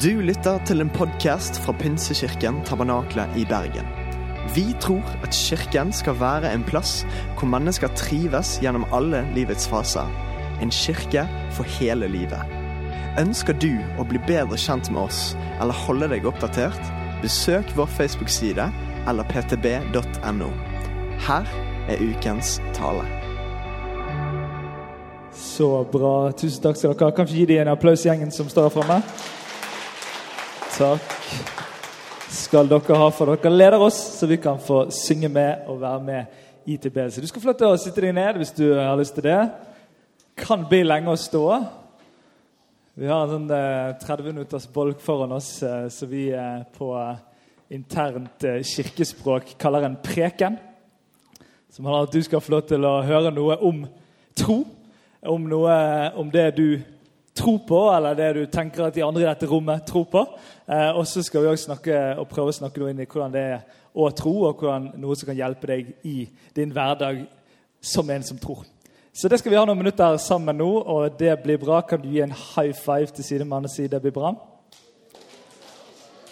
Du lytter til en podkast fra Pinsekirken Tabernakle i Bergen. Vi tror at kirken skal være en plass hvor mennesker trives gjennom alle livets faser. En kirke for hele livet. Ønsker du å bli bedre kjent med oss eller holde deg oppdatert? Besøk vår Facebook-side eller ptb.no. Her er ukens tale. Så bra. Tusen takk skal dere ha. Kan vi gi dem en applaus, gjengen som står her framme? Takk skal dere ha, for dere leder oss, så vi kan få synge med og være med i tilbedelse. Du skal få lov til å sitte deg ned hvis du har lyst til det. Kan bli lenge å stå. Vi har en sånn eh, 30 minutters bolk foran oss eh, som vi eh, på internt eh, kirkespråk kaller en preken. Som handler om at du skal få lov til å høre noe om tro. Om, noe, om det du tror på, eller det du tenker at de andre i dette rommet tror på. Eh, og så skal vi også snakke, og prøve å snakke noe inn i hvordan det er å tro, og hvordan noe som kan hjelpe deg i din hverdag som en som tror. Så det skal vi ha noen minutter sammen nå, og det blir bra. Kan du gi en high five til sidemannen og si det blir bra?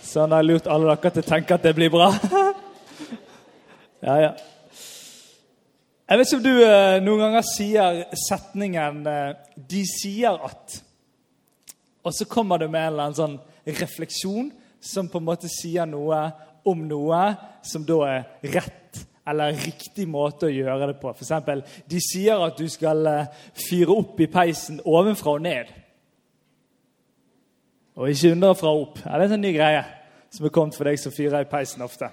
Sånn har jeg lurt alle dere til å tenke at det blir bra. ja, ja. Jeg vet ikke om du eh, noen ganger sier setningen eh, 'De sier at' Og så kommer du med en eller annen sånn refleksjon som på en måte sier noe om noe som da er rett eller riktig måte å gjøre det på. F.eks. de sier at du skal eh, fyre opp i peisen ovenfra og ned. Og ikke underfra og opp. Ja, det er en sånn ny greie som er kommet for deg som fyrer i peisen ofte.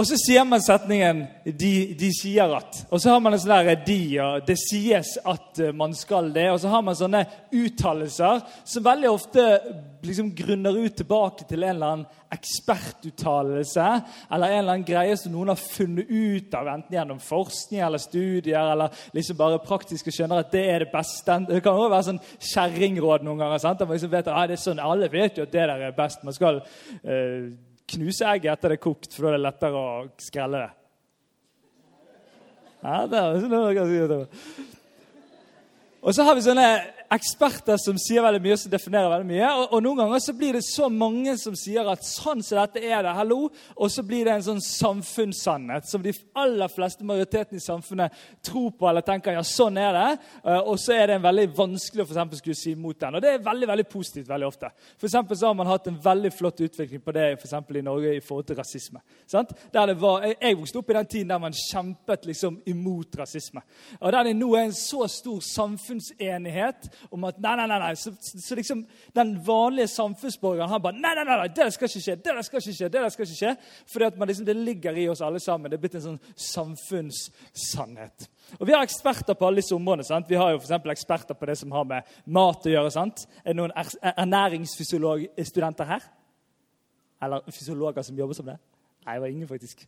Og så sier man setningen de, de, sier at'. Og så har man en sånn der 'de', og 'det sies at eh, man skal det'. Og så har man sånne uttalelser som veldig ofte liksom grunner ut tilbake til en eller annen ekspertuttalelse eller en eller annen greie som noen har funnet ut av, enten gjennom forskning eller studier, eller liksom bare praktisk og skjønner at det er det beste. Det kan også være sånn kjerringråd noen ganger. sant? Man liksom vet at ah, det er sånn, Alle vet jo at det der er best. Man skal... Uh, knuse egget etter det er kokt, for da er det lettere å skrelle det. Ja, det er, det er ganske Og så har vi sånne eksperter som sier veldig mye, som definerer veldig mye. Og, og, noen ganger så blir det så mange som sier at sånn som dette er det, hallo, og så blir det en sånn samfunnssannhet som de aller fleste majoriteten i samfunnet tror på eller tenker ja, sånn er det. Uh, og så er det en veldig vanskelig å for eksempel, skulle si imot den. Og det er veldig veldig positivt veldig ofte. For så har man hatt en veldig flott utvikling på det for eksempel, i Norge i forhold til rasisme. Sant? Der det var, jeg, jeg vokste opp i den tiden der man kjempet liksom imot rasisme. Og der det nå er en så stor samfunnsenighet om at nei, nei, nei, nei. Så, så, liksom den vanlige samfunnsborgeren han bare nei, nei, nei, nei, det skal ikke skje. Det skal ikke skje, det skal ikke skje. Fordi at liksom, det ligger i oss alle sammen. Det er blitt en sånn samfunnssannhet. Og Vi har eksperter på alle disse områdene. sant? Vi har jo for eksperter på det som har med mat å gjøre. sant? Er det noen ernæringsfysiologstudenter her? Eller fysiologer som jobber som det? Nei, det var ingen, faktisk.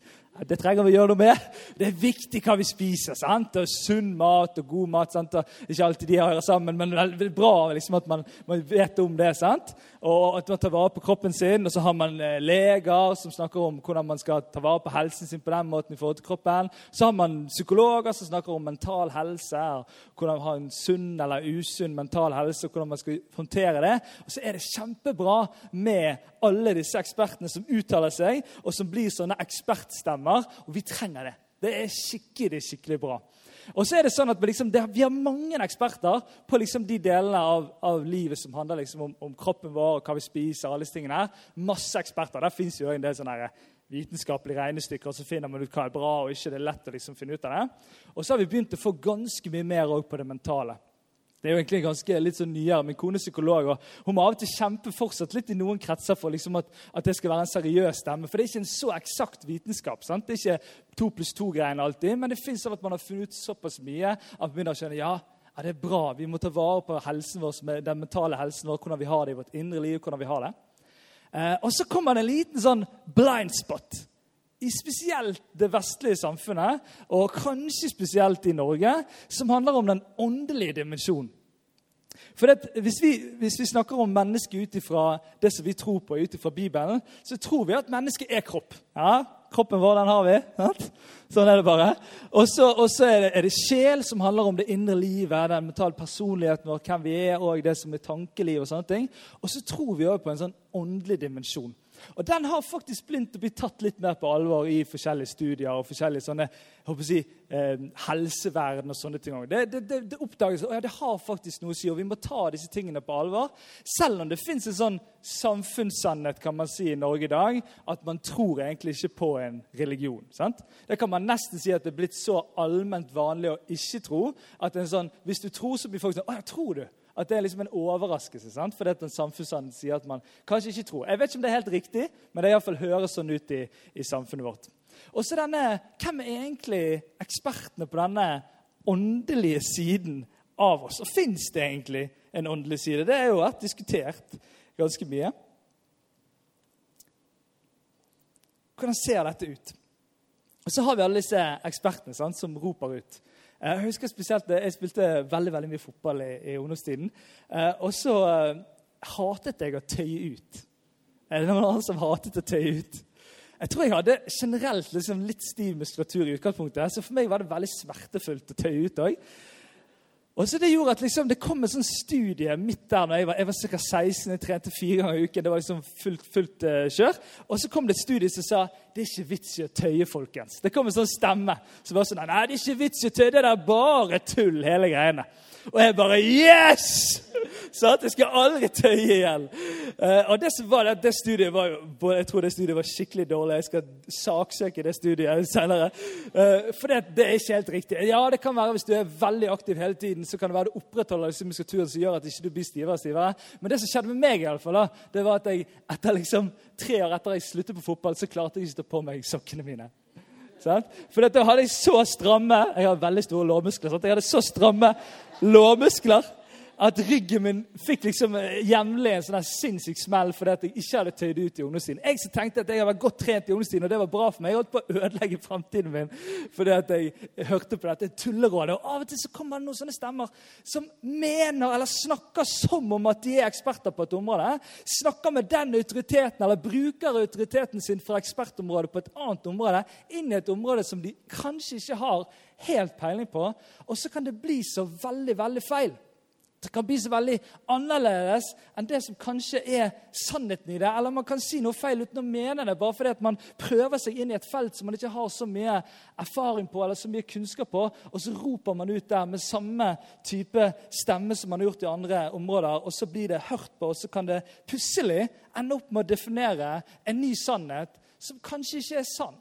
Det trenger vi å gjøre noe med. Det er viktig hva vi spiser. sant? Og Sunn mat og god mat. sant? Og ikke alltid de hører sammen, men det er bra liksom, at man, man, vet om det. sant? Og at man tar vare på kroppen sin. Og så har man eh, leger som snakker om hvordan man skal ta vare på helsen sin på den måten. i forhold til kroppen. Så har man psykologer som snakker om mental helse. Hvordan har en sunn eller usunn mental helse, og hvordan man skal håndtere det. Og så er det kjempebra med alle disse ekspertene som uttaler seg, og som blir sånne ekspertstemmer. Og vi trenger det. Det er skikkelig, skikkelig bra. Og så er det sånn at liksom, det, Vi har mange eksperter på liksom de delene av, av livet som handler liksom om, om, kroppen vår og hva vi spiser. og alle disse tingene. Masse eksperter. Der fins en del sånne her vitenskapelige regnestykker, og så finner man ut hva er bra og ikke. Det er lett å liksom finne ut av det. Og så har vi begynt å få ganske mye mer på det mentale. Det er jo egentlig ganske litt sånn nyere. Min kone er psykolog, og hun må av og til kjempe fortsatt litt i noen kretser for liksom at, at, det skal være en seriøs stemme. For det er ikke en så eksakt vitenskap. sant? Det er ikke to pluss to-greiene alltid, men det fins av at man har funnet ut såpass mye at man begynner å skjønne ja, ja, det er bra. Vi må ta vare på helsen vår, den mentale helsen vår, hvordan vi har det i vårt indre liv. hvordan vi har det. Eh, og så kommer det en liten sånn blind spot i spesielt det vestlige samfunnet, og kanskje spesielt i Norge, som handler om den åndelige dimensjonen. For det, hvis, vi, hvis, vi, snakker om mennesket ut ifra det som vi tror på, ut ifra Bibelen, så tror vi at mennesket er kropp. Ja, Kroppen vår, den har vi. Sant? Sånn er det bare. Og så er, er det sjel, som handler om det indre livet, den mentale personligheten vår, hvem vi er, og det som er tankeliv og sånne ting. Og så tror vi òg på en sånn åndelig dimensjon. Og Den har faktisk begynt å bli tatt litt mer på alvor i forskjellige studier og forskjellige sånne, jeg håper å si, eh, helseverden og sånne ting. Det, det, det, det oppdages at ja, det har faktisk noe å si, og vi må ta disse tingene på alvor. Selv om det fins en sånn samfunnssannhet kan man si i Norge i dag, at man tror egentlig ikke på en religion. sant? Det kan man nesten si at det er blitt så allment vanlig å ikke tro at en sånn, hvis du tror, så blir folk sånn Å ja, tror du? At det er liksom en overraskelse. sant? Fordi at en samfunnsånden sier at man kanskje ikke tror. Jeg vet ikke om det er helt riktig, men det i fall høres sånn ut i, i samfunnet vårt. Og så denne, Hvem er egentlig ekspertene på denne åndelige siden av oss? Og fins det egentlig en åndelig side? Det er jo vært diskutert ganske mye. Hvordan ser dette ut? Og Så har vi alle disse ekspertene sant, som roper ut. Jeg husker spesielt, jeg spilte veldig veldig mye fotball i, i ungdomstiden. Eh, og så eh, hatet jeg å tøye ut. Er det noen andre som hatet å tøye ut? Jeg tror jeg hadde generelt liksom litt stiv muskulatur i utgangspunktet, så for meg var det veldig smertefullt å tøye ut òg. Og så Det gjorde at liksom, det kom en sånn studie midt der når jeg var, jeg var ca. 16. Jeg trente fire ganger i uken. Det var liksom fullt, fullt uh, kjør. Og så kom det et studie som sa det er ikke vits i å tøye. folkens. Det kom en sånn stemme som var sånn Nei, det er ikke vits i å tøye. Det er bare tull, hele greiene. Og jeg bare Yes! Så at jeg skal aldri tøye igjen. Uh, og det som var det, studiet var jo, Jeg tror det studiet var skikkelig dårlig. Jeg skal saksøke det studiet senere. Uh, for det, det, er ikke helt riktig. Ja, det kan være hvis du er veldig aktiv hele tiden, så kan det være du opprettholder disse muskulaturen som gjør at du ikke blir stivere og stivere. Men det som skjedde med meg, i alle fall, det var at jeg etter liksom tre år etter jeg sluttet på fotball, så klarte jeg ikke å ta på meg sokkene mine. For da hadde jeg så stramme Jeg har veldig store lårmuskler. Jeg hadde så stramme lårmuskler at ryggen min fikk liksom eh, jevnlig en sånn sinnssyk smell fordi at jeg ikke hadde tøyd ut i ungdomstiden. Jeg som tenkte at jeg hadde vært godt trent i ungdomstiden, og det var bra for meg. Jeg holdt på å ødelegge framtiden min fordi at jeg hørte på dette tullerådet. Og av og til så kommer det noen sånne stemmer som mener eller snakker som om at de er eksperter på et område. Snakker med den autoriteten eller bruker autoriteten sin fra ekspertområdet på et annet område inn i et område som de kanskje ikke har helt peiling på. Og så kan det bli så veldig, veldig feil. Det kan bli så veldig annerledes enn det som kanskje er sannheten i det. Eller man kan si noe feil uten å mene det, bare fordi man prøver seg inn i et felt som man ikke har så mye erfaring på eller så mye kunnskap på, og så roper man ut der med samme type stemme som man har gjort i andre områder, og så blir det hørt på, og så kan det plutselig ende opp med å definere en ny sannhet som kanskje ikke er sann.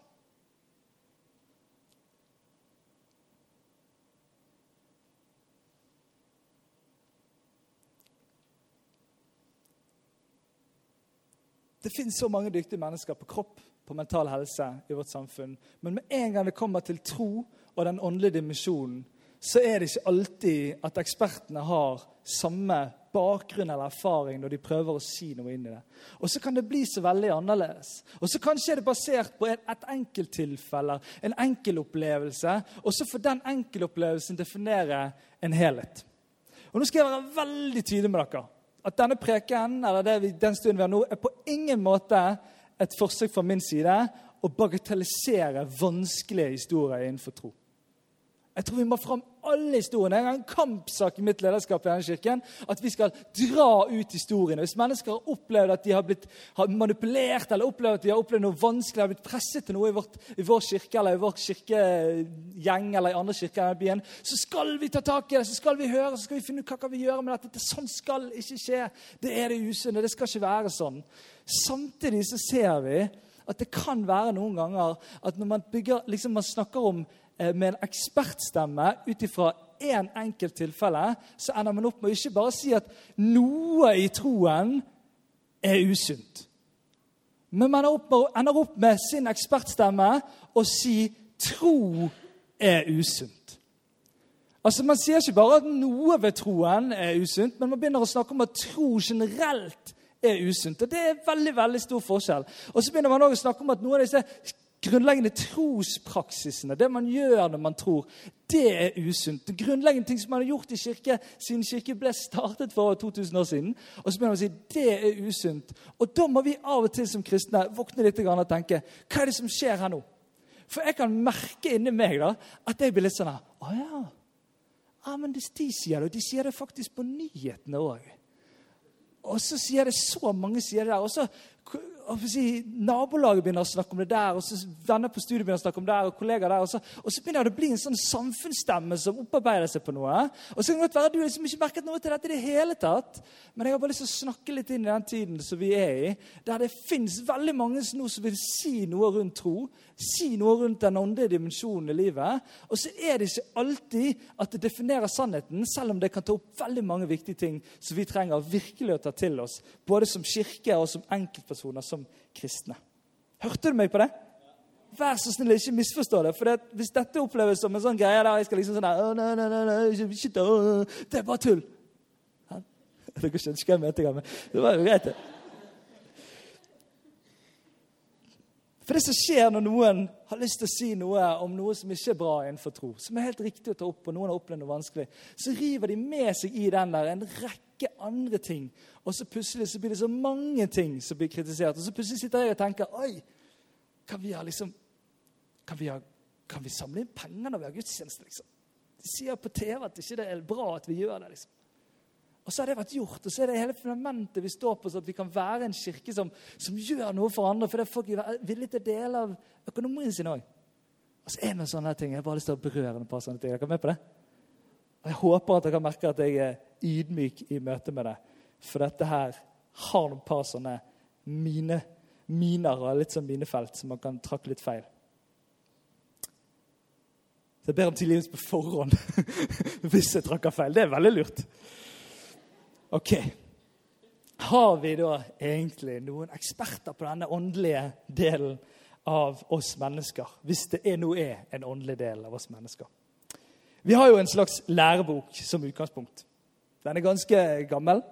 Det finnes så mange dyktige mennesker på kropp, på mental helse i vårt samfunn. Men med en gang det kommer til tro og den åndelige dimensjonen, så er det ikke alltid at ekspertene har samme bakgrunn eller erfaring når de prøver å si noe inn i det. Og så kan det bli så veldig annerledes. Og så kanskje er det basert på et enkelttilfelle, en enkelopplevelse, og så får den enkeltopplevelsen definere en helhet. Og Nå skal jeg være veldig tydelig med dere at denne preken eller det, den stunden vi har nå, er på ingen måte et forsøk fra min side å bagatellisere vanskelige historier innenfor tro. Jeg tror vi må fram alle historiene. Det er en kampsak i mitt lederskap i denne kirken at vi skal dra ut historiene. Hvis mennesker har opplevd at de har blitt har manipulert eller opplevd at de har opplevd noe vanskelig, har blitt presset til noe i, vårt, i vår kirke eller i vår kirkegjeng eller i andre kirker i denne byen, så skal vi ta tak i det, så skal vi høre, så skal vi finne ut hva kan vi gjøre med dette. Det, sånn skal ikke skje. Det er det usunne. Det skal ikke være sånn. Samtidig så ser vi at det kan være noen ganger at når man, bygger, liksom man snakker om med en ekspertstemme ut ifra én en enkelt tilfelle, så ender man opp med å ikke bare si at noe i troen er usunt. Men man ender opp med sin ekspertstemme å si tro er usunt. Altså Man sier ikke bare at noe ved troen er usunt, men man begynner å snakke om at tro generelt er usunt. Og Det er veldig veldig stor forskjell. Og så begynner man også å snakke om at noen av disse grunnleggende trospraksisene, det man gjør når man tror, det er usunt. Det grunnleggende ting som man har gjort i kirke siden kirke ble startet for 2000 år siden. Og så begynner man å si det er usunt. Og da må vi av og til som kristne våkne litt og tenke hva er det som skjer her nå? For jeg kan merke inni meg da, at jeg blir litt sånn Å ja. ja men de sier det, og de sier det faktisk på nyhetene òg. Og så sier det så mange sier det der. Og så si, Nabolaget begynner å snakke om det der, og så venner på studiet begynner å snakke om det der, og kollegaer der, og så, og så, begynner det å bli en sånn samfunnsstemme som opparbeider seg på noe. Og så kan det godt være du liksom ikke merket noe til dette i det hele tatt, men jeg har bare lyst til å snakke litt inn i den tiden som vi er i, der det fins veldig mange nå som vil si noe rundt tro, si noe rundt den åndelige dimensjonen i livet. Og så er det ikke alltid at det definerer sannheten, selv om det kan ta opp veldig mange viktige ting som vi trenger virkelig å ta til oss, både som kirke og som enkeltpersoner. som kristne. Hørte du meg på det? Vær så snill, ikke misforstå det. For det, Hvis dette oppleves som en sånn greie der jeg skal liksom sånn der, nei, nei, nei, nei, Det er bare tull. Ja? Dere skjønner ikke hva jeg mente det var jo greit, det. For det som skjer når noen har lyst til å si noe om noe som ikke er bra innenfor tro, som er helt riktig å ta opp, og noen har opplevd noe vanskelig, så river de med seg i den der en rekke andre ting. Og så plutselig så blir det så mange ting som blir kritisert. Og så plutselig sitter jeg og tenker Oi, kan vi, ha liksom, kan vi, ha, kan vi samle inn penger når vi har gudstjeneste? liksom? De sier på TV at det ikke er bra at vi gjør det. liksom. Og så har det vært gjort, og så er det hele fundamentet vi står på, så at vi kan være en kirke som, som gjør noe for andre. For det er villige til å dele av økonomien sin òg. Og så er det noen sånne ting. Jeg har bare lyst til å berøre et par sånne ting. Er dere med på det? Og Jeg håper at dere merker at jeg er ydmyk i møte med det. For dette her har noen par sånne mine, miner og litt sånn minefelt som man kan trakke litt feil. Så jeg ber om tilgivelse på forhånd hvis jeg trakker feil. Det er veldig lurt. Ok. Har vi da egentlig noen eksperter på denne åndelige delen av oss mennesker? Hvis det er nå er en åndelig del av oss mennesker. Vi har jo en slags lærebok som utgangspunkt. Den er ganske gammel.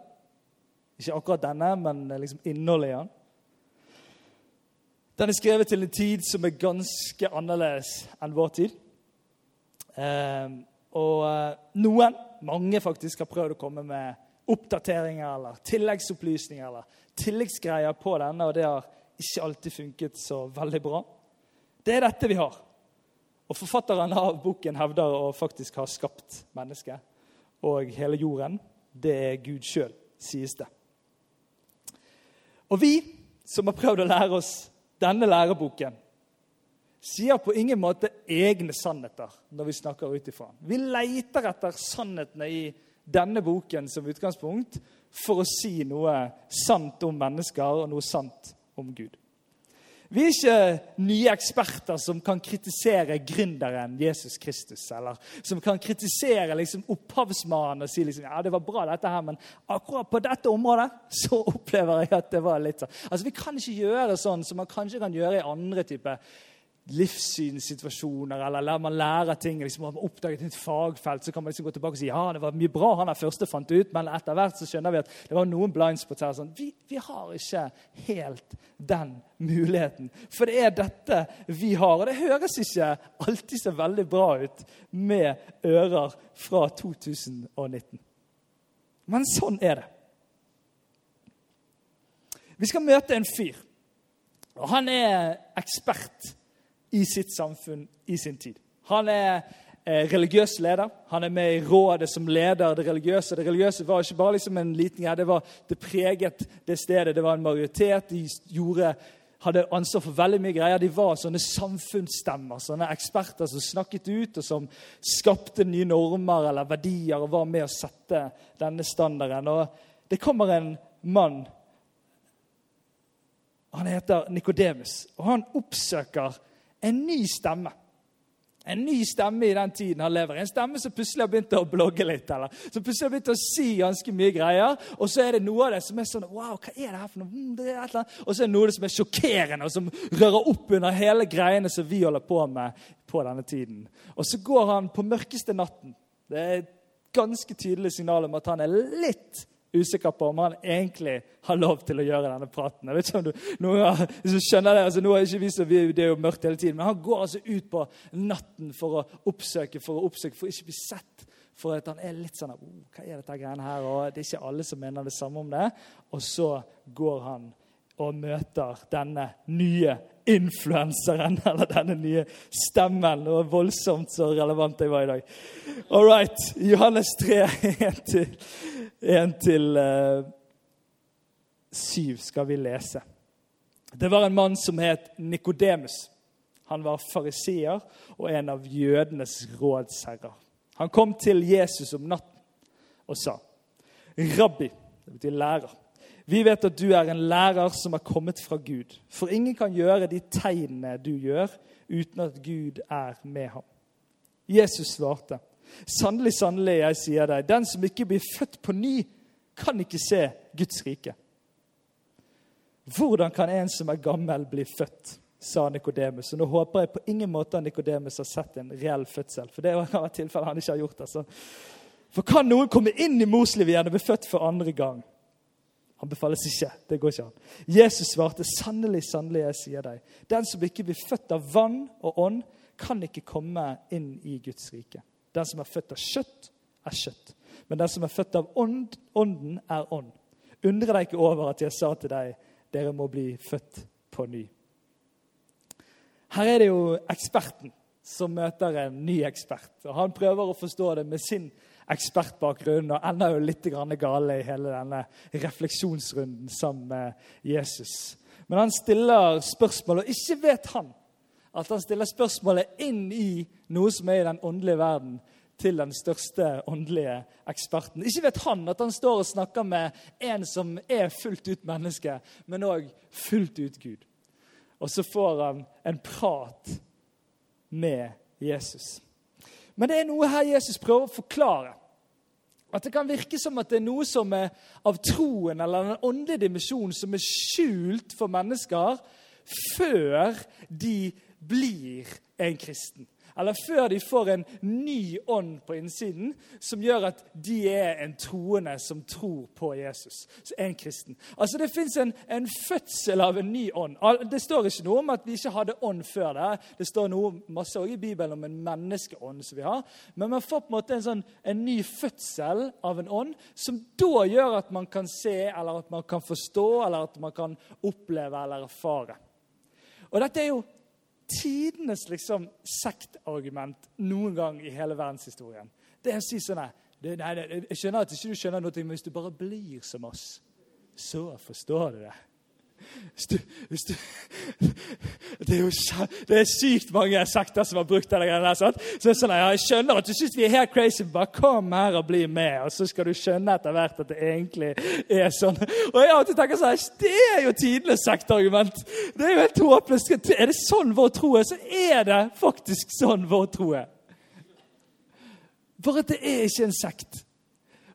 Ikke akkurat denne, men liksom innholdet i den. Den er skrevet til en tid som er ganske annerledes enn vår tid. Eh, og eh, noen, mange faktisk, har prøvd å komme med oppdateringer eller tilleggsopplysninger eller tilleggsgreier på denne, og det har ikke alltid funket så veldig bra. Det er dette vi har. Og Forfatteren av boken hevder å faktisk ha skapt mennesket og hele jorden. Det er Gud sjøl, sies det. Og vi som har prøvd å lære oss denne læreboken, sier på ingen måte egne sannheter når vi snakker ut ifra den. Vi leter etter sannhetene i denne boken som utgangspunkt for å si noe sant om mennesker og noe sant om Gud. Vi er ikke nye eksperter som kan kritisere gründeren Jesus Kristus. Eller som kan kritisere liksom, opphavsmannen og si liksom, ja, det var bra, dette her, men akkurat på dette området så opplever jeg at det var litt sånn. Altså, Vi kan ikke gjøre sånn som man kanskje kan gjøre i andre typer livssynssituasjoner, eller lærer man lærer ting liksom, man oppdaget et fagfelt, så kan man liksom gå tilbake og si ja, det var mye bra han der første fant ut, men etter hvert så skjønner vi at det var noen blindspots her. Sånn. Vi, vi, har ikke helt den muligheten. For det er dette vi har. Og det høres ikke alltid så veldig bra ut med ører fra 2019. Men sånn er det. Vi skal møte en fyr. Og han er ekspert i sitt samfunn i sin tid. Han er eh, religiøs leder. Han er med i rådet som leder det religiøse. Det religiøse var ikke bare liksom en liten greie, det, var, det preget det stedet. Det var en majoritet. De gjorde, hadde ansvar for veldig mye greier. De var sånne samfunnsstemmer, sånne eksperter som snakket ut, og som skapte nye normer eller verdier og var med å sette denne standarden. Og det kommer en mann. Han heter Nikodemus, og han oppsøker en ny stemme. En ny stemme i den tiden han lever. En stemme som plutselig har begynt å blogge litt. eller Som plutselig har begynt å si ganske mye greier. Og så er det noe av det som er sånn Wow, hva er det her for noe? Mm, det er et eller annet. Og så er det noe av det som er sjokkerende, og som rører opp under hele greiene som vi holder på med på denne tiden. Og så går han på mørkeste natten. Det er et ganske tydelig signal om at han er litt Usikker på om han egentlig har lov til å gjøre denne praten. Jeg vet ikke om du, noen hvis du skjønner Det altså nå er ikke vi så, det er jo mørkt hele tiden, men han går altså ut på natten for å oppsøke, for å oppsøke, for å ikke bli sett. For at han er litt sånn oh, Hva er dette greiene her? Og det er ikke alle som mener det samme om det. Og så går han og møter denne nye influenseren, eller denne nye stemmen. Det var voldsomt så relevant jeg var i dag. All right. Johannes 3, 1 til, 1 til uh, 7 skal vi lese. Det var en mann som het Nikodemus. Han var fariseer og en av jødenes rådsherrer. Han kom til Jesus om natten og sa, 'Rabbi', det betyr lærer, 'vi vet at du er en lærer som er kommet fra Gud.' 'For ingen kan gjøre de tegnene du gjør, uten at Gud er med ham.' Jesus svarte, 'Sannelig, sannelig, jeg sier deg, den som ikke blir født på ny, kan ikke se Guds rike.' Hvordan kan en som er gammel, bli født? sa Nikodemus. Nå håper jeg på ingen måte at Nikodemus har sett en reell fødsel. For det kan være tilfelle han ikke har gjort det. For kan noen komme inn i morslivet igjen og bli født for andre gang? Han befales ikke. Det går ikke an. Jesus svarte, 'Sannelig, sannelig, jeg sier deg:" 'Den som ikke blir født av vann og ånd, kan ikke komme inn i Guds rike.' 'Den som er født av kjøtt, er kjøtt.' 'Men den som er født av ånd, ånden, er ånd.' Undre deg ikke over at jeg sa til deg, dere må bli født på ny. Her er det jo eksperten som møter en ny ekspert. og Han prøver å forstå det med sin ekspertbakgrunn og ender jo litt gale i hele denne refleksjonsrunden sammen med Jesus. Men han stiller spørsmål, og ikke vet han at han stiller spørsmålet inn i noe som er i den åndelige verden, til den største åndelige eksperten. Ikke vet han at han står og snakker med en som er fullt ut menneske, men òg fullt ut Gud. Og så får han en prat med Jesus. Men det er noe her Jesus prøver å forklare. At det kan virke som at det er noe som er av troen eller den åndelige dimensjonen som er skjult for mennesker før de blir en kristen eller før de får en ny ånd på innsiden som gjør at de er en troende som tror på Jesus. Så En kristen. Altså Det fins en, en, fødsel av en ny ånd. Det står ikke noe om at vi ikke hadde ånd før det. Det står noe masse også i Bibelen om en menneskeånd som vi har. Men man får på en måte en, sånn, en ny fødsel av en ånd som da gjør at man kan se, eller at man kan forstå, eller at man kan oppleve eller erfare. Og dette er jo tidenes liksom, sektargument noen gang i hele verdenshistorien. Det er å si sånn Jeg skjønner at ikke du skjønner noe, men hvis du bare blir som oss, så forstår du det. Du, du, det, er jo, det er sykt mange sekter som har brukt denne greia. Så det sånn, Jeg skjønner at du syns vi er helt crazy. Bare kom her og bli med, og så skal du skjønne etter hvert at det egentlig er sånn. Og jeg alltid tenker sånn, Det er jo tidenes sektargument. Det er jo helt håpløst. Er det sånn vår tro er, så er det faktisk sånn vår tro er. Bare at det er ikke en sekt.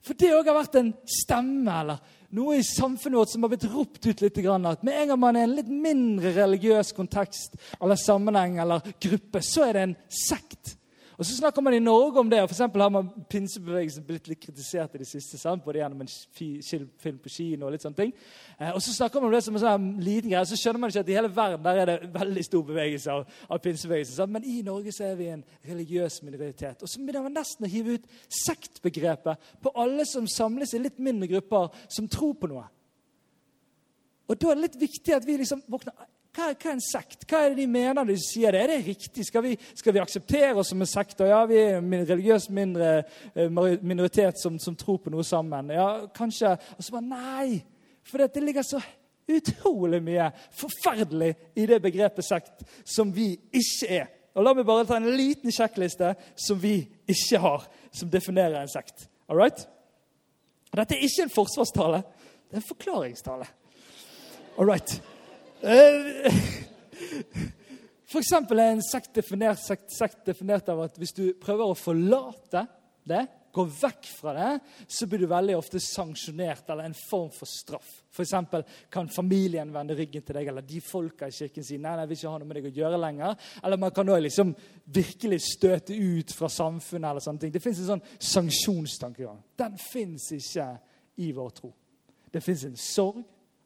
For det òg har vært en stemme eller noe i samfunnet vårt som har blitt ropt ut litt. At med en gang man er i en litt mindre religiøs kontekst eller sammenheng eller gruppe, så er det en sekt. Og så snakker man i Norge om det. og for har man Pinsebevegelsen blitt litt kritisert i det siste. Sant? Både gjennom en film på kino og litt sånne ting. Eh, og så snakker man om det som en sånn liten greie, så skjønner man ikke at i hele verden der er det veldig stor bevegelse av, av pinsebevegelsen. Sant? Men i Norge så er vi en religiøs minoritet. Og så begynner man nesten å hive ut sektbegrepet på alle som samles i litt mindre grupper som tror på noe. Og da er det litt viktig at vi liksom våkner hva, hva, er en sekt? Hva er det de mener når de sier det? Er det riktig? Skal vi, skal vi akseptere oss som en sekt? Ja, vi er en religiøs mindre eh, minoritet som, som, tror på noe sammen. Ja, kanskje. Og så bare nei! For det ligger så utrolig mye forferdelig i det begrepet sekt som vi ikke er. Og La meg bare ta en liten sjekkliste som vi ikke har, som definerer en sekt. All right? Dette er ikke en forsvarstale, det er en forklaringstale. All right. Eh, for eksempel er en sekt definert, sekt, sekt definert av at hvis du prøver å forlate det, gå vekk fra det, så blir du veldig ofte sanksjonert eller en form for straff. F.eks. kan familien vende ryggen til deg, eller de folka i kirken si nei, nei, vil ikke ha noe med deg å gjøre lenger. Eller man kan også liksom virkelig støte ut fra samfunnet. eller sånne ting. Det fins en sånn sanksjonstankegang. Den fins ikke i vår tro. Det fins en sorg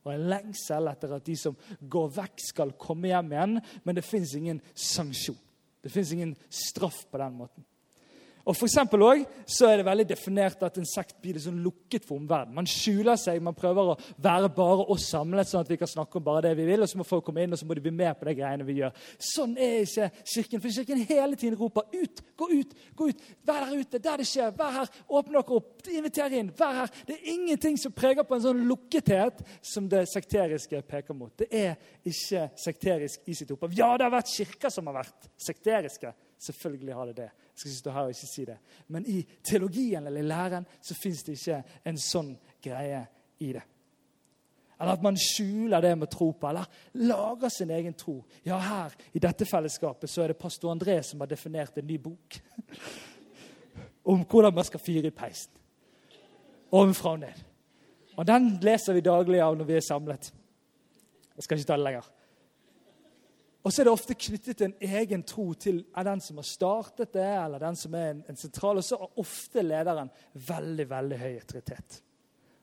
og en lengsel etter at de som går vekk, skal komme hjem igjen. Men det fins ingen sanksjon. Det fins ingen straff på den måten. Og for også, så er det veldig definert at en sekt blir sånn lukket for omverdenen. Man skjuler seg, man prøver å være bare oss samlet, sånn at vi kan snakke om bare det vi vil. Og så må folk komme inn og så må de bli med på de greiene vi gjør. Sånn er ikke Kirken. For Kirken hele tiden roper ut, gå ut, gå ut. Vær der ute, der det skjer. Vær her, åpne dere opp, inviter inn. Vær her. Det er ingenting som preger på en sånn lukkethet som det sekteriske peker mot. Det er ikke sekterisk i sitt opphav. Ja, det har vært kirker som har vært sekteriske. Selvfølgelig har det det. Jeg skal ikke stå her og ikke si det. Men i teologien eller i læren så fins det ikke en sånn greie i det. Eller at man skjuler det med tro på, eller lager sin egen tro. Ja, her i dette fellesskapet så er det pastor André som har definert en ny bok om hvordan man skal fyre i peisen. Ovenfra og ned. Og den leser vi daglig av når vi er samlet. Jeg skal ikke ta det lenger. Og så er det ofte knyttet en egen tro til den som har startet det, eller den som er en, en sentral. Og så har ofte lederen veldig veldig høy autoritet.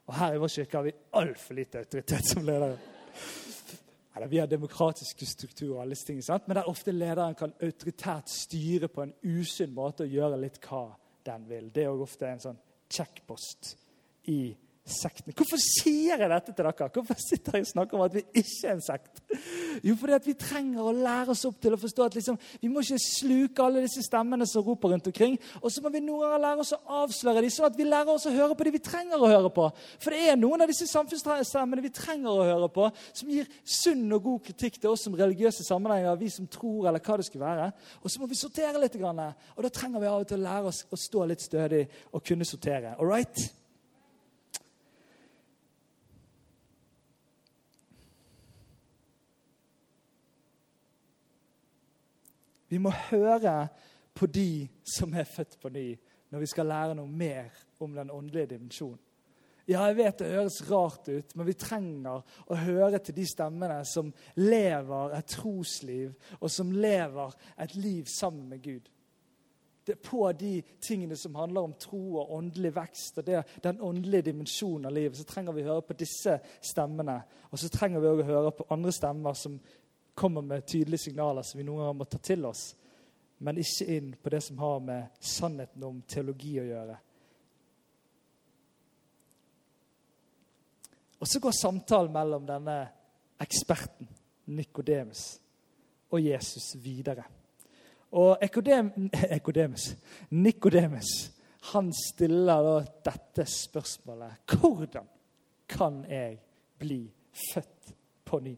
Og her i vår kirke har vi altfor lite autoritet som ledere. Eller, vi har demokratiske strukturer, alle disse tingene, sant? men der ofte lederen kan autoritært styre på en usunn måte og gjøre litt hva den vil. Det er også ofte en sånn checkpost i sektene. Hvorfor sier jeg dette til dere? Hvorfor sitter jeg og snakker om at vi ikke er en sekt? Jo, fordi at vi trenger å lære oss opp til å forstå at liksom, vi må ikke sluke alle disse stemmene som roper rundt omkring. Og så må vi noen ganger lære oss å avsløre dem, sånn at vi lærer oss å høre på det vi trenger å høre på. For det er noen av disse samfunnsstemmene vi trenger å høre på, som gir sunn og god kritikk til oss som religiøse sammenhenger, vi som tror, eller hva det skulle være. Og så må vi sortere litt. Og da trenger vi av og til å lære oss å stå litt stødig og kunne sortere. All right? Vi må høre på de som er født på ny, når vi skal lære noe mer om den åndelige dimensjonen. Ja, jeg vet det høres rart ut, men vi trenger å høre til de stemmene som lever et trosliv, og som lever et liv sammen med Gud. Det er på de tingene som handler om tro og åndelig vekst og det, den åndelige dimensjonen av livet, så trenger vi å høre på disse stemmene. Og så trenger vi også å høre på andre stemmer som kommer med tydelige signaler som vi noen ganger må ta til oss, men ikke inn på det som har med sannheten om teologi å gjøre. Og så går samtalen mellom denne eksperten, Nikodemus, og Jesus videre. Og Ekodemus, Nikodemus han stiller da dette spørsmålet. Hvordan kan jeg bli født på ny?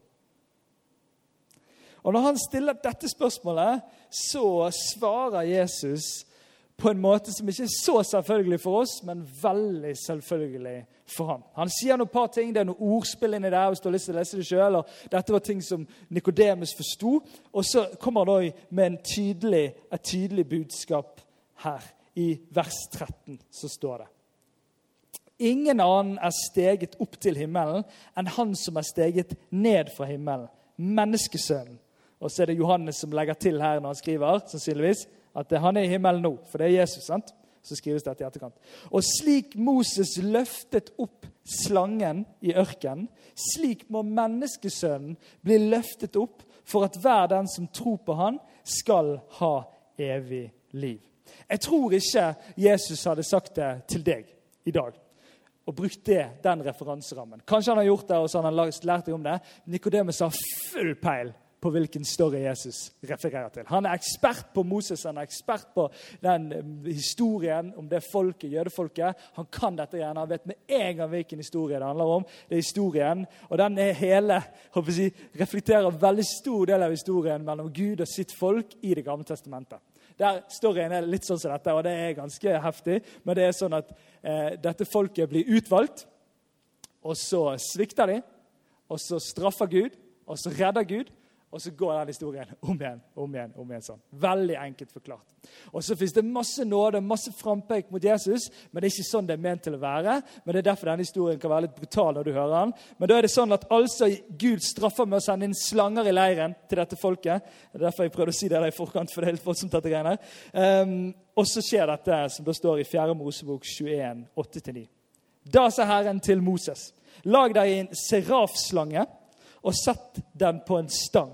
Og Når han stiller dette spørsmålet, så svarer Jesus på en måte som ikke er så selvfølgelig for oss, men veldig selvfølgelig for ham. Han sier noen par ting, det er noen ordspill inni der. hvis du har lyst til å lese det selv, og Dette var ting som Nikodemus forsto. Og så kommer han med tydelig, et tydelig budskap her. I vers 13 så står det Ingen annen er steget opp til himmelen enn han som er steget ned fra himmelen, menneskesønnen og så er det Johannes som legger til her når han skriver sannsynligvis, at han er i himmelen nå, for det er Jesus. sant? Så skrives det i etterkant. Og slik Moses løftet opp slangen i ørkenen, slik må menneskesønnen bli løftet opp for at hver den som tror på han, skal ha evig liv. Jeg tror ikke Jesus hadde sagt det til deg i dag og brukt det, den referanserammen. Kanskje han har gjort det, og så han har lært deg om det. Nikodemus har full peil på hvilken story Jesus refererer til. Han er ekspert på Moses, han er ekspert på den eh, historien om det folket, jødefolket. Han kan dette igjen, han vet med en gang hvilken historie det handler om. Det er historien, og den er hele, jeg, reflekterer veldig stor del av historien mellom Gud og sitt folk i Det gamle testamentet. Der Storyen er litt sånn som dette, og det er ganske heftig. Men det er sånn at eh, dette folket blir utvalgt, og så svikter de. Og så straffer Gud, og så redder Gud, og så går den historien om igjen om igjen. om igjen sånn. Veldig enkelt forklart. Og Så fins det masse nåde, masse frampek mot Jesus, men det er ikke sånn det er ment til å være. Men Det er derfor denne historien kan være litt brutal når du hører den. Men da er det sånn at altså Gud straffer med å sende inn slanger i leiren til dette folket. Det er derfor jeg prøvde å si det der i forkant, for det er helt voldsomt dette greiene. Um, og så skjer dette som det står i 4. Mosebok 21, 8-9. Da sa Herren til Moses.: Lag deg en serafslange og sett den på en stang.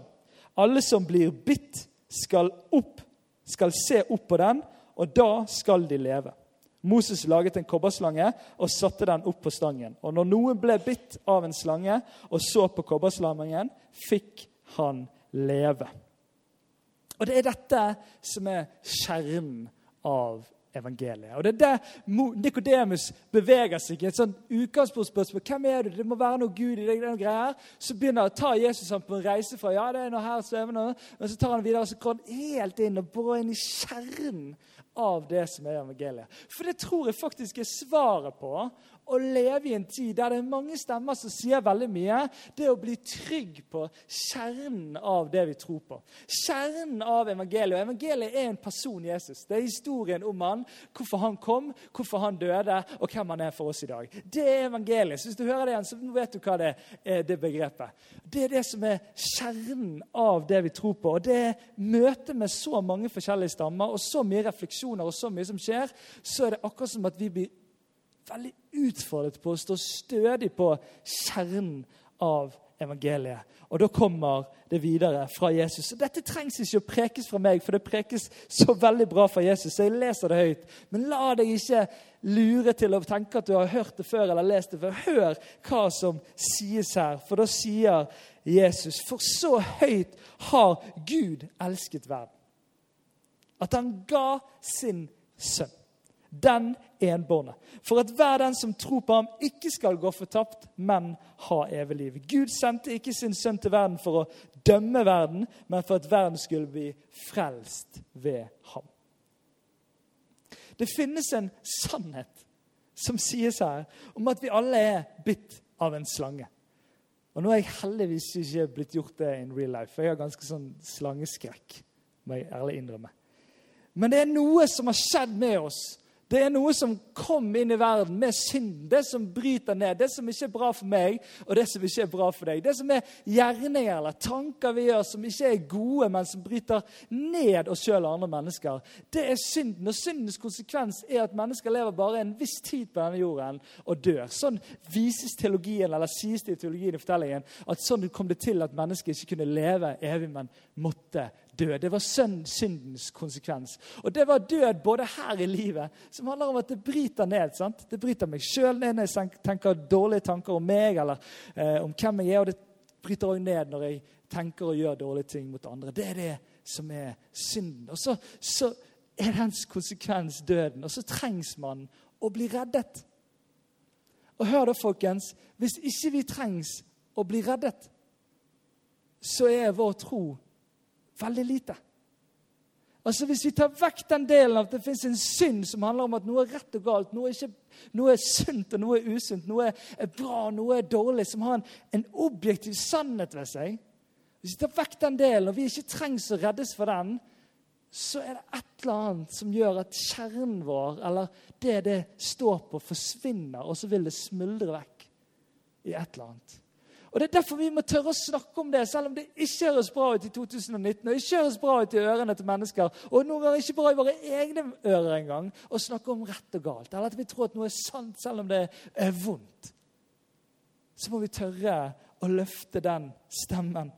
Alle som blir bitt, skal, opp, skal se opp på den, og da skal de leve. Moses laget en kobberslange og satte den opp på stangen. Og når noen ble bitt av en slange og så på kobberslangen, fikk han leve. Og Det er dette som er kjernen av evangeliet. Og Det er der Nikodemus beveger seg i et sånt utgangspunktspørsmål. Hvem er du? Det må være noe Gud i deg. greier. Så begynner han å ta Jesus han på en reise fra ja, det er noe her svevende, men så tar han videre og så går han helt inn og borer inn i kjernen av det som er evangeliet. For det tror jeg faktisk er svaret på å leve i en tid der det er mange stemmer som sier veldig mye, det å bli trygg på kjernen av det vi tror på. Kjernen av evangeliet. Og evangeliet er en person, Jesus. Det er historien om han, hvorfor han kom, hvorfor han døde, og hvem han er for oss i dag. Det er evangeliet. Så hvis du hører det igjen, så vet du hva det er, det begrepet. Det er det som er kjernen av det vi tror på. Og det er møtet med så mange forskjellige stammer og så mye refleksjoner og så mye som skjer, så er det akkurat som at vi blir veldig utfordret på å stå stødig på kjernen av evangeliet. Og da kommer det videre fra Jesus. Og Dette trengs ikke å prekes fra meg, for det prekes så veldig bra fra Jesus. så jeg leser det høyt. Men la deg ikke lure til å tenke at du har hørt det før eller lest det før. Hør hva som sies her, for da sier Jesus For så høyt har Gud elsket verden, at han ga sin sønn den enbårne. For at hver den som tror på ham, ikke skal gå fortapt, men ha evig liv. Gud sendte ikke sin sønn til verden for å dømme verden, men for at verden skulle bli frelst ved ham. Det finnes en sannhet som sies her, om at vi alle er bitt av en slange. Og Nå er jeg heldigvis ikke blitt gjort det in real life, jeg har ganske sånn slangeskrekk. må jeg ærlig innrømme. Men det er noe som har skjedd med oss det er noe som kom inn i verden med synden. Det som bryter ned. Det som ikke er bra for meg, og det som ikke er bra for deg. Det som er gjerninger eller tanker vi gjør som ikke er gode, men som bryter ned oss sjøl og andre mennesker. Det er synden. Og syndens konsekvens er at mennesker lever bare en viss tid på denne jorden og dør. Sånn vises teologien, eller sies det i teologien i fortellingen, at sånn kom det til at mennesker ikke kunne leve evig, men måtte død. Det var syndens konsekvens. Og det var død både her i livet, som handler om at det bryter ned. sant? Det bryter meg sjøl ned når jeg tenker dårlige tanker om meg eller eh, om hvem jeg er. Og det bryter òg ned når jeg tenker og gjør dårlige ting mot andre. Det er det som er synden. Og så, så er dens konsekvens døden. Og så trengs man å bli reddet. Og hør da, folkens. Hvis ikke vi trengs å bli reddet, så er vår tro veldig lite. Altså Hvis vi tar vekk den delen av at det fins en synd som handler om at noe er rett og galt, noe er, ikke, noe er sunt og noe er usunt, noe er bra og noe er dårlig, som har en, en, objektiv sannhet ved seg Hvis vi tar vekk den delen, og vi ikke trengs å reddes for den, så er det et eller annet som gjør at kjernen vår, eller det det står på, forsvinner, og så vil det smuldre vekk i et eller annet. Og Det er derfor vi må tørre å snakke om det, selv om det ikke høres bra ut i 2019. og ikke høres bra ut i ørene til mennesker, og noen ganger ikke bra i våre egne ører engang, å snakke om rett og galt. Eller at vi tror at noe er sant, selv om det er vondt. Så må vi tørre å løfte den stemmen.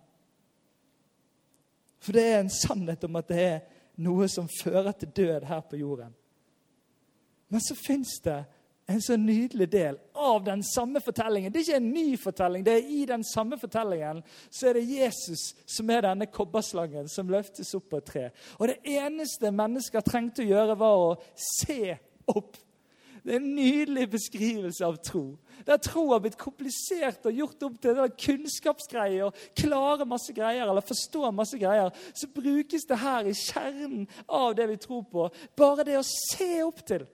For det er en sannhet om at det er noe som fører til død her på jorden. Men så fins det en så nydelig del av den samme fortellingen. Det er ikke en ny fortelling. det er I den samme fortellingen så er det Jesus som er denne kobberslangen som løftes opp på et tre. Og Det eneste mennesker trengte å gjøre, var å se opp. Det er en nydelig beskrivelse av tro. Der tro har blitt komplisert og gjort opp til kunnskapsgreier og klare masse greier, eller forstå masse greier, så brukes det her i kjernen av det vi tror på. Bare det å se opp til.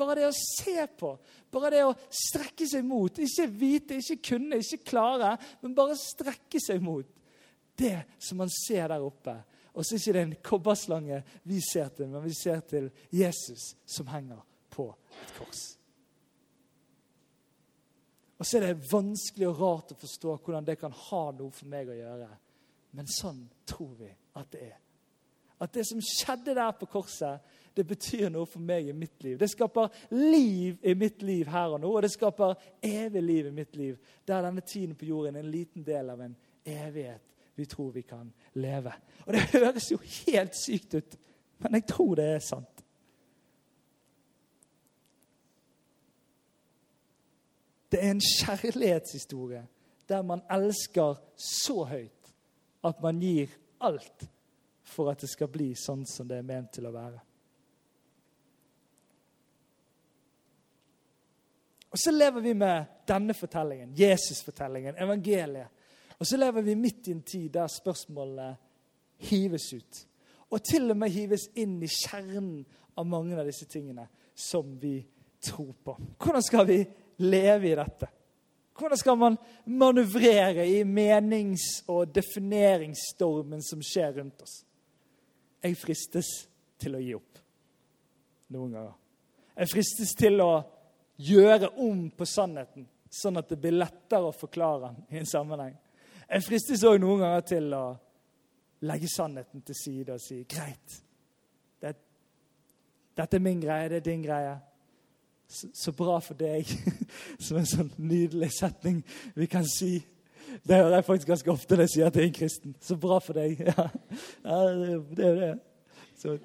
Bare det å se på, bare det å strekke seg mot. Ikke vite, ikke kunne, ikke klare, men bare strekke seg mot det som man ser der oppe. Og så er det ikke en kobberslange vi ser til, men vi ser til Jesus som henger på et kors. Og så er det vanskelig og rart å forstå hvordan det kan ha noe for meg å gjøre. Men sånn tror vi at det er. At det som skjedde der på korset, det betyr noe for meg i mitt liv. Det skaper liv i mitt liv her og nå, og det skaper evig liv i mitt liv. Der denne tiden på jorden er en liten del av en evighet vi tror vi kan leve. Og det høres jo helt sykt ut, men jeg tror det er sant. Det er en kjærlighetshistorie der man elsker så høyt at man gir alt for at det skal bli sånn som det er ment til å være. Og så lever vi med denne fortellingen, Jesus-fortellingen, evangeliet. Og så lever vi midt i en tid der spørsmålene hives ut. Og til og med hives inn i kjernen av mange av disse tingene som vi tror på. Hvordan skal vi leve i dette? Hvordan skal man manøvrere i menings- og defineringsstormen som skjer rundt oss? Jeg fristes til å gi opp noen ganger. Jeg fristes til å gjøre om på sannheten, sånn at det blir lettere å forklare den i en sammenheng. Jeg fristes òg noen ganger til å legge sannheten til side og si greit, det, dette er min greie, det er din greie. Så, så bra for deg. Som en sånn nydelig setning vi kan si. Det hører jeg faktisk ganske ofte når jeg sier til en kristen. Så bra for deg. Ja, ja det er jo det. Så,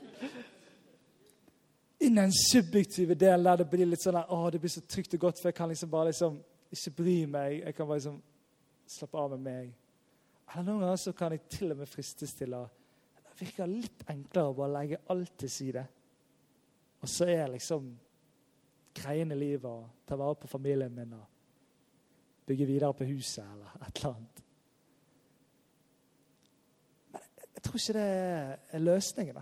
Innen den subjektive delen der det blir litt sånn at, det blir så trygt og godt, for jeg kan liksom bare liksom ikke bry meg. Jeg kan bare liksom slappe av med meg. Eller noen ganger så kan jeg til og med fristes til å Det virker litt enklere å bare legge alt til side. Og så er liksom greiene livet og ta vare på familien min og bygge videre på huset eller et eller annet. Men jeg tror ikke det er løsningen. da.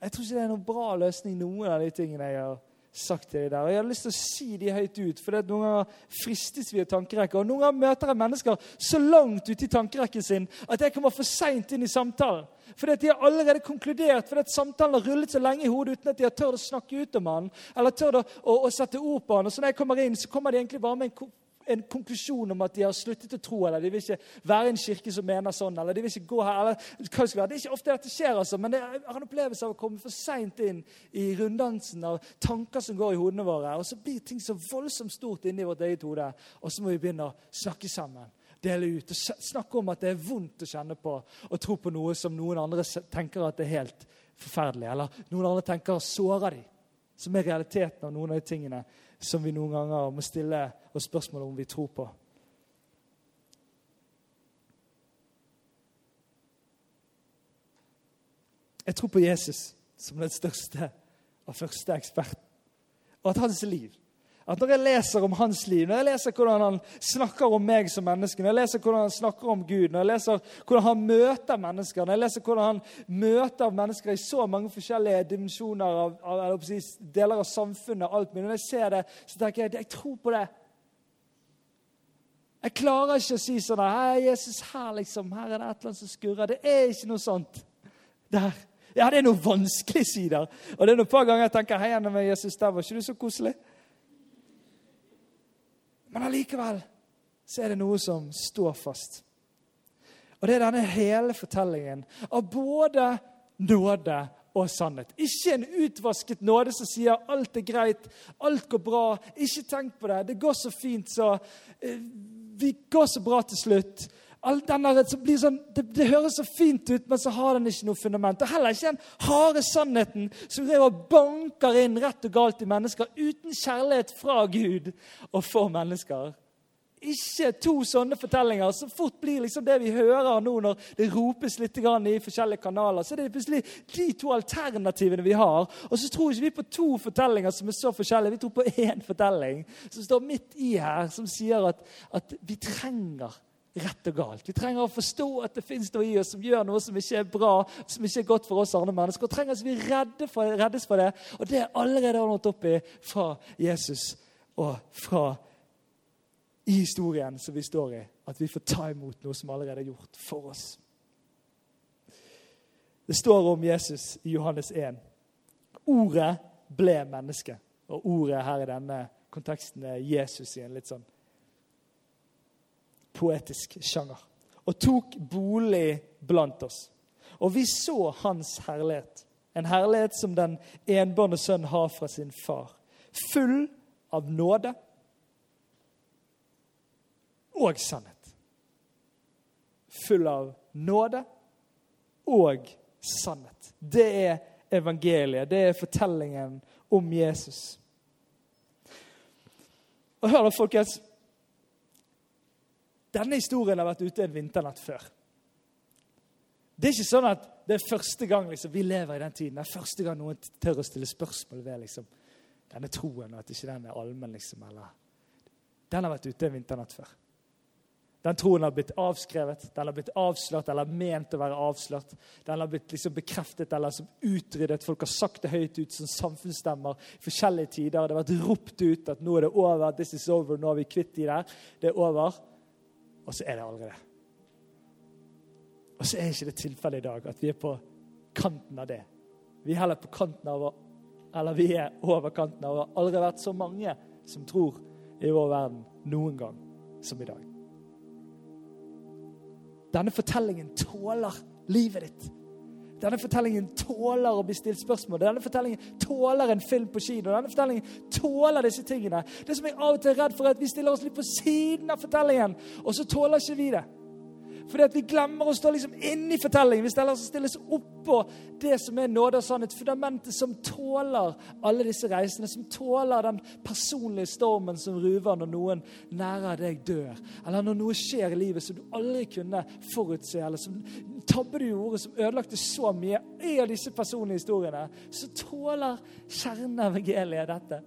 Jeg tror ikke det er noen bra løsning, noen av de tingene jeg har sagt til de der. Og Jeg har lyst til å si de høyt ut, for noen ganger fristes vi av tankerekker. Og noen ganger møter jeg mennesker så langt ute i tankerekken sin at jeg kommer for seint inn i samtalen. Fordi at De har allerede konkludert, fordi at samtalen har rullet så lenge i hodet uten at de har tørt å snakke ut om han, eller tørt å, å, å, sette ord på han. Og så når jeg kommer inn, så kommer de egentlig bare med en en konklusjon om at de har sluttet å tro, eller de vil ikke være i en kirke som mener sånn, eller de vil ikke gå her. eller hva det skal være. Det er ikke ofte dette skjer, altså, men det har en opplevelse av å komme for seint inn i runddansen av tanker som går i hodene våre. Og så blir ting så voldsomt stort inni vårt eget hode, og så må vi begynne å snakke sammen. Dele ut og snakke om at det er vondt å kjenne på og tro på noe som noen andre tenker at er helt forferdelig, eller noen andre tenker sårer de, som er realiteten av noen av de tingene som vi noen ganger må stille oss spørsmål om vi tror på. Jeg tror på Jesus som den største og første eksperten. Og at hans liv at Når jeg leser om hans liv, når jeg leser hvordan han snakker om meg som menneske, når jeg leser hvordan han snakker om Gud, når jeg leser hvordan han møter mennesker, når jeg leser hvordan han møter mennesker i så mange forskjellige dimensjoner av, av, deler av samfunnet, alt mulig, når jeg ser det, så tenker jeg jeg tror på det. Jeg klarer ikke å si sånn Hei, Jesus, her liksom, her er det et eller annet som skurrer. Det er ikke noe sånt der. Ja, det er noe vanskelige sider. Og det er noen par ganger jeg tenker hei, Jesus, der var ikke du så koselig. Men allikevel så er det noe som står fast. Og det er denne hele fortellingen av både nåde og sannhet. Ikke en utvasket nåde som sier alt er greit, alt går bra. Ikke tenk på det. Det går så fint, så eh, Vi går så bra til slutt. Der, sånn, det, det, høres så fint ut, men så har den ikke noe fundament. Og heller ikke den harde sannheten som driver banker inn rett og galt i mennesker uten kjærlighet fra Gud og for mennesker. Ikke to sånne fortellinger. Så fort blir liksom det vi hører nå når det ropes litt i forskjellige kanaler, så er det plutselig de to alternativene vi har. Og så tror ikke vi på to fortellinger som er så forskjellige. Vi tror på én fortelling som står midt i her, som sier at, at vi trenger rett og galt. Vi trenger å forstå at det fins noe i oss som gjør noe som ikke er bra, som ikke er godt for oss andre mennesker. Og trenger vi redde for, reddes for det. Og det er allerede ordnet opp i fra Jesus og fra i historien som vi står i. At vi får ta imot noe som allerede er gjort for oss. Det står om Jesus i Johannes 1. Ordet ble menneske. Og ordet her i denne konteksten er Jesus i en litt sånn poetisk sjanger. Og tok bolig blant oss. Og vi så hans herlighet. En herlighet som den enbårne sønn har fra sin far. Full av nåde og sannhet. Full av nåde og sannhet. Det er evangeliet. Det er fortellingen om Jesus. Og hør da, folkens. Denne historien har vært ute en vinternatt før. Det er ikke sånn at det er første gang liksom, vi lever i den tiden. Det er første gang noen tør å stille spørsmål ved liksom, denne troen, og at ikke den er allmenn. Liksom. Den har vært ute en vinternatt før. Den troen har blitt avskrevet, den har blitt avslørt eller ment å være avslørt. Den har blitt liksom bekreftet eller som utryddet. Folk har sagt det høyt ut som samfunnsstemmer i forskjellige tider. Det har vært ropt ut at nå er det over, this is over, nå er vi kvitt de der. Det er over. Og så er det aldri det. Og så er ikke det tilfellet i dag at vi er på kanten av det. Vi er heller på kanten av Eller vi er over kanten av Det har aldri vært så mange som tror i vår verden noen gang som i dag. Denne fortellingen tåler livet ditt. Denne fortellingen tåler å bli stilt spørsmål. Denne fortellingen tåler en film på kino. Denne fortellingen tåler disse tingene. Det som jeg av og til er redd for, er at vi stiller oss litt på siden av fortellingen, og så tåler ikke vi det. Fordi at vi glemmer å stå liksom inni fortellingen. Vi det oss stilles oppå det som er nåde og sannhet. Fundamentet som tåler alle disse reisene. Som tåler den personlige stormen som ruver når noen nærer deg dør. Eller når noe skjer i livet som du aldri kunne forutse. Eller som tabber du gjorde som ødelagte så mye i av disse personlige historiene. Så tåler kjernen av evangeliet dette.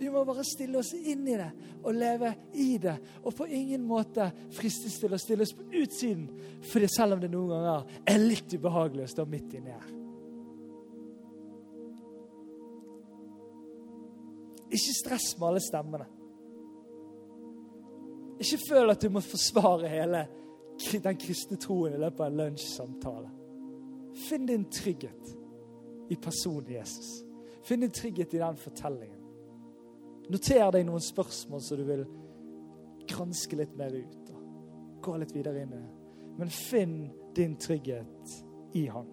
Vi må bare stille oss inn i det og leve i det. Og på ingen måte fristes til å stille oss på utsiden, for selv om det noen ganger er litt ubehagelig å stå midt inni her. Ikke stress med alle stemmene. Ikke føl at du må forsvare hele den kristne troen i løpet av en lunsjsamtale. Finn din trygghet i personen Jesus. Finn din trygghet i den fortellingen. Noter deg noen spørsmål som du vil granske litt mer ut. og Gå litt videre inn i det. Men finn din trygghet i Han.